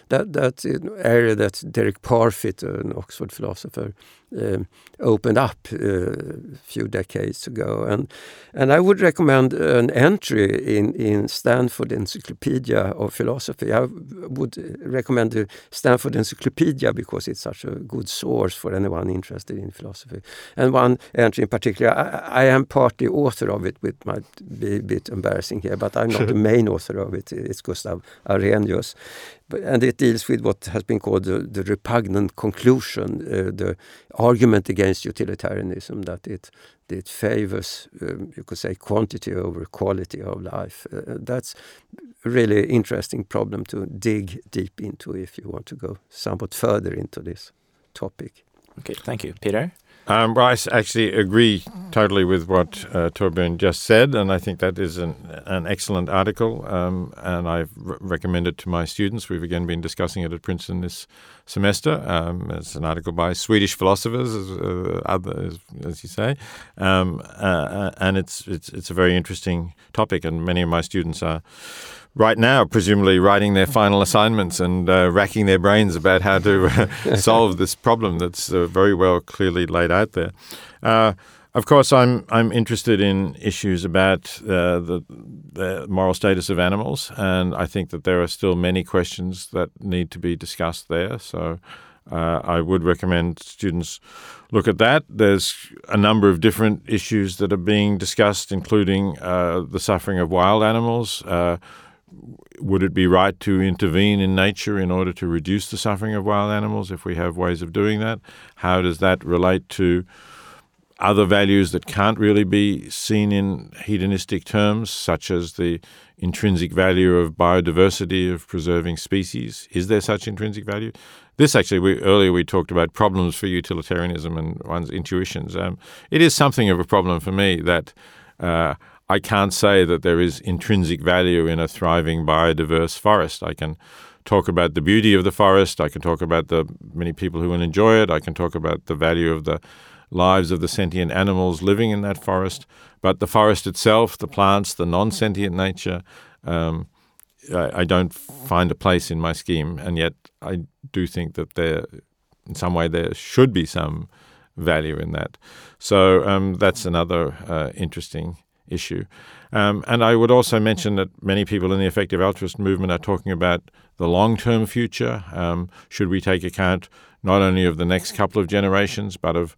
That that's an area that Derek Parfit, an Oxford philosopher, um, opened up uh, a few decades ago, and and I would recommend an entry in in Stanford Encyclopedia of Philosophy. I would recommend the Stanford Encyclopedia because it's such a good source for anyone interested in philosophy. And one entry in particular, I, I am partly author of it, which might be a bit embarrassing here, but I'm not the main author of it. It's Gustav Arrhenius. But, and it deals with what has been called the, the repugnant conclusion, uh, the argument against utilitarianism, that it, it favors, um, you could say, quantity over quality of life. Uh, that's a really interesting problem to dig deep into if you want to go somewhat further into this topic. Okay, thank you. Peter? Um, well, I actually agree totally with what uh, Torbjörn just said, and I think that is an, an excellent article, um, and I've re- recommended to my students. We've again been discussing it at Princeton this semester. Um, it's an article by Swedish philosophers, as, uh, as, you say, um, uh, and it's, it's it's a very interesting topic, and many of my students are right now, presumably writing their final assignments and uh, racking their brains about how to uh, solve this problem that's uh, very well clearly laid out there. Uh, of course, I'm I'm interested in issues about uh, the, the moral status of animals, and I think that there are still many questions that need to be discussed there. So. Uh, I would recommend students look at that. There's a number of different issues that are being discussed, including uh, the suffering of wild animals. Uh, would it be right to intervene in nature in order to reduce the suffering of wild animals if we have ways of doing that? How does that relate to other values that can't really be seen in hedonistic terms, such as the intrinsic value of biodiversity, of preserving species? Is there such intrinsic value? This actually, we, earlier we talked about problems for utilitarianism and one's intuitions. Um, it is something of a problem for me that uh, I can't say that there is intrinsic value in a thriving biodiverse forest. I can talk about the beauty of the forest. I can talk about the many people who will enjoy it. I can talk about the value of the lives of the sentient animals living in that forest. But the forest itself, the plants, the non sentient nature, um, I, I don't find a place in my scheme. And yet I do think that there, in some way, there should be some value in that. So um, that's another uh, interesting issue. Um, and I would also mention that many people in the effective altruist movement are talking about the long term future. Um, should we take account not only of the next couple of generations, but of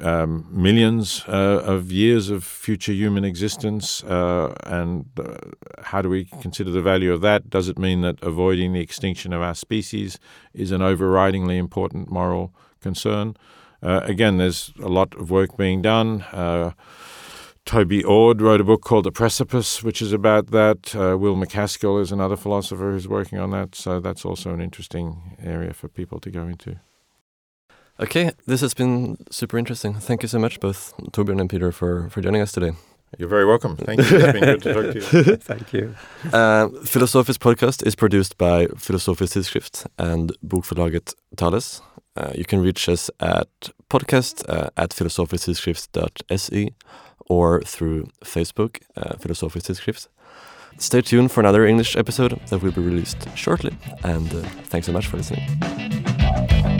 um, millions uh, of years of future human existence, uh, and uh, how do we consider the value of that? Does it mean that avoiding the extinction of our species is an overridingly important moral concern? Uh, again, there's a lot of work being done. Toby Ord wrote a book called The Precipice, which is about that. Uh, Will MacAskill is another philosopher who's working on that, so that's also an interesting area for people to go into. Okay, this has been super interesting. Thank you so much, both Torbjörn and Peter, for, for joining us today. You're very welcome. Thank you. It's been good to talk to you. Thank you. Uh, Filosofisk podcast is produced by Filosofisk Tidskrift and Bokförlaget Thales. Uh, you can reach us at podcast uh, at filosofisktidskrift.se or through Facebook, uh, Tidskrift. Stay tuned for another English episode that will be released shortly, and uh, thanks so much for listening.